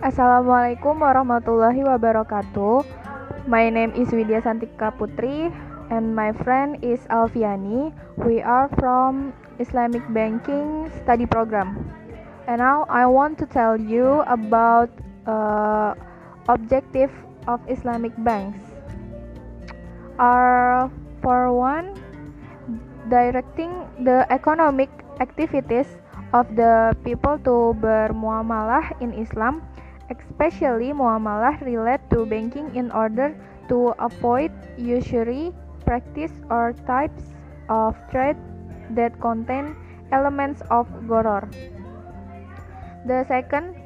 Assalamualaikum warahmatullahi wabarakatuh. My name is Widya Santika Putri and my friend is Alfiani. We are from Islamic Banking Study Program. And now I want to tell you about uh, objective of Islamic banks. Are for one directing the economic activities of the people to bermuamalah in Islam especially muamalah relate to banking in order to avoid usury practice or types of trade that contain elements of goror. The second,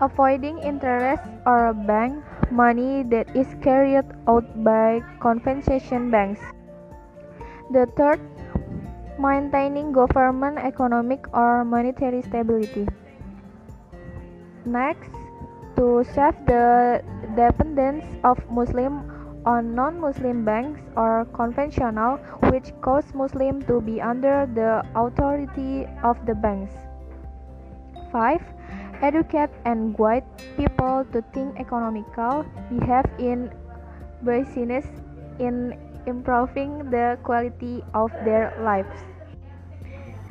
avoiding interest or bank money that is carried out by compensation banks. The third, maintaining government economic or monetary stability. Next, to save the dependence of Muslim on non-Muslim banks or conventional which cause Muslim to be under the authority of the banks. 5. Educate and guide people to think economical, behave in business in improving the quality of their lives.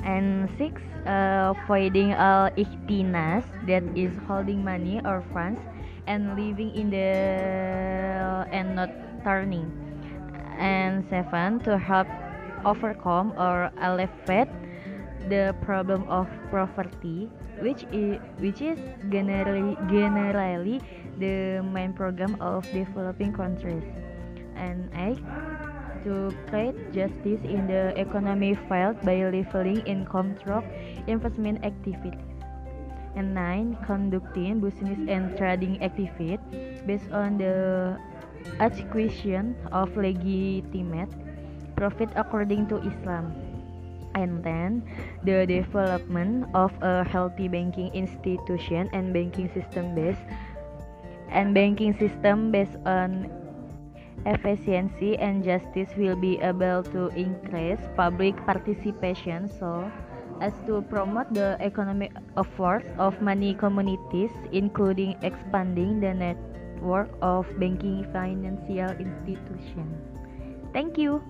And six, uh, avoiding all ikhtinas that is holding money or funds and living in the and not turning. And seven, to help overcome or alleviate the problem of poverty, which is which is generally generally the main program of developing countries. And eight to create justice in the economy field by leveling income through investment activities. And nine, conducting business and trading activities based on the acquisition of legitimate profit according to Islam. And then, the development of a healthy banking institution and banking system based and banking system based on efficiency and justice will be able to increase public participation. So as to promote the economic efforts of many communities including expanding the network of banking financial institutions. Thank you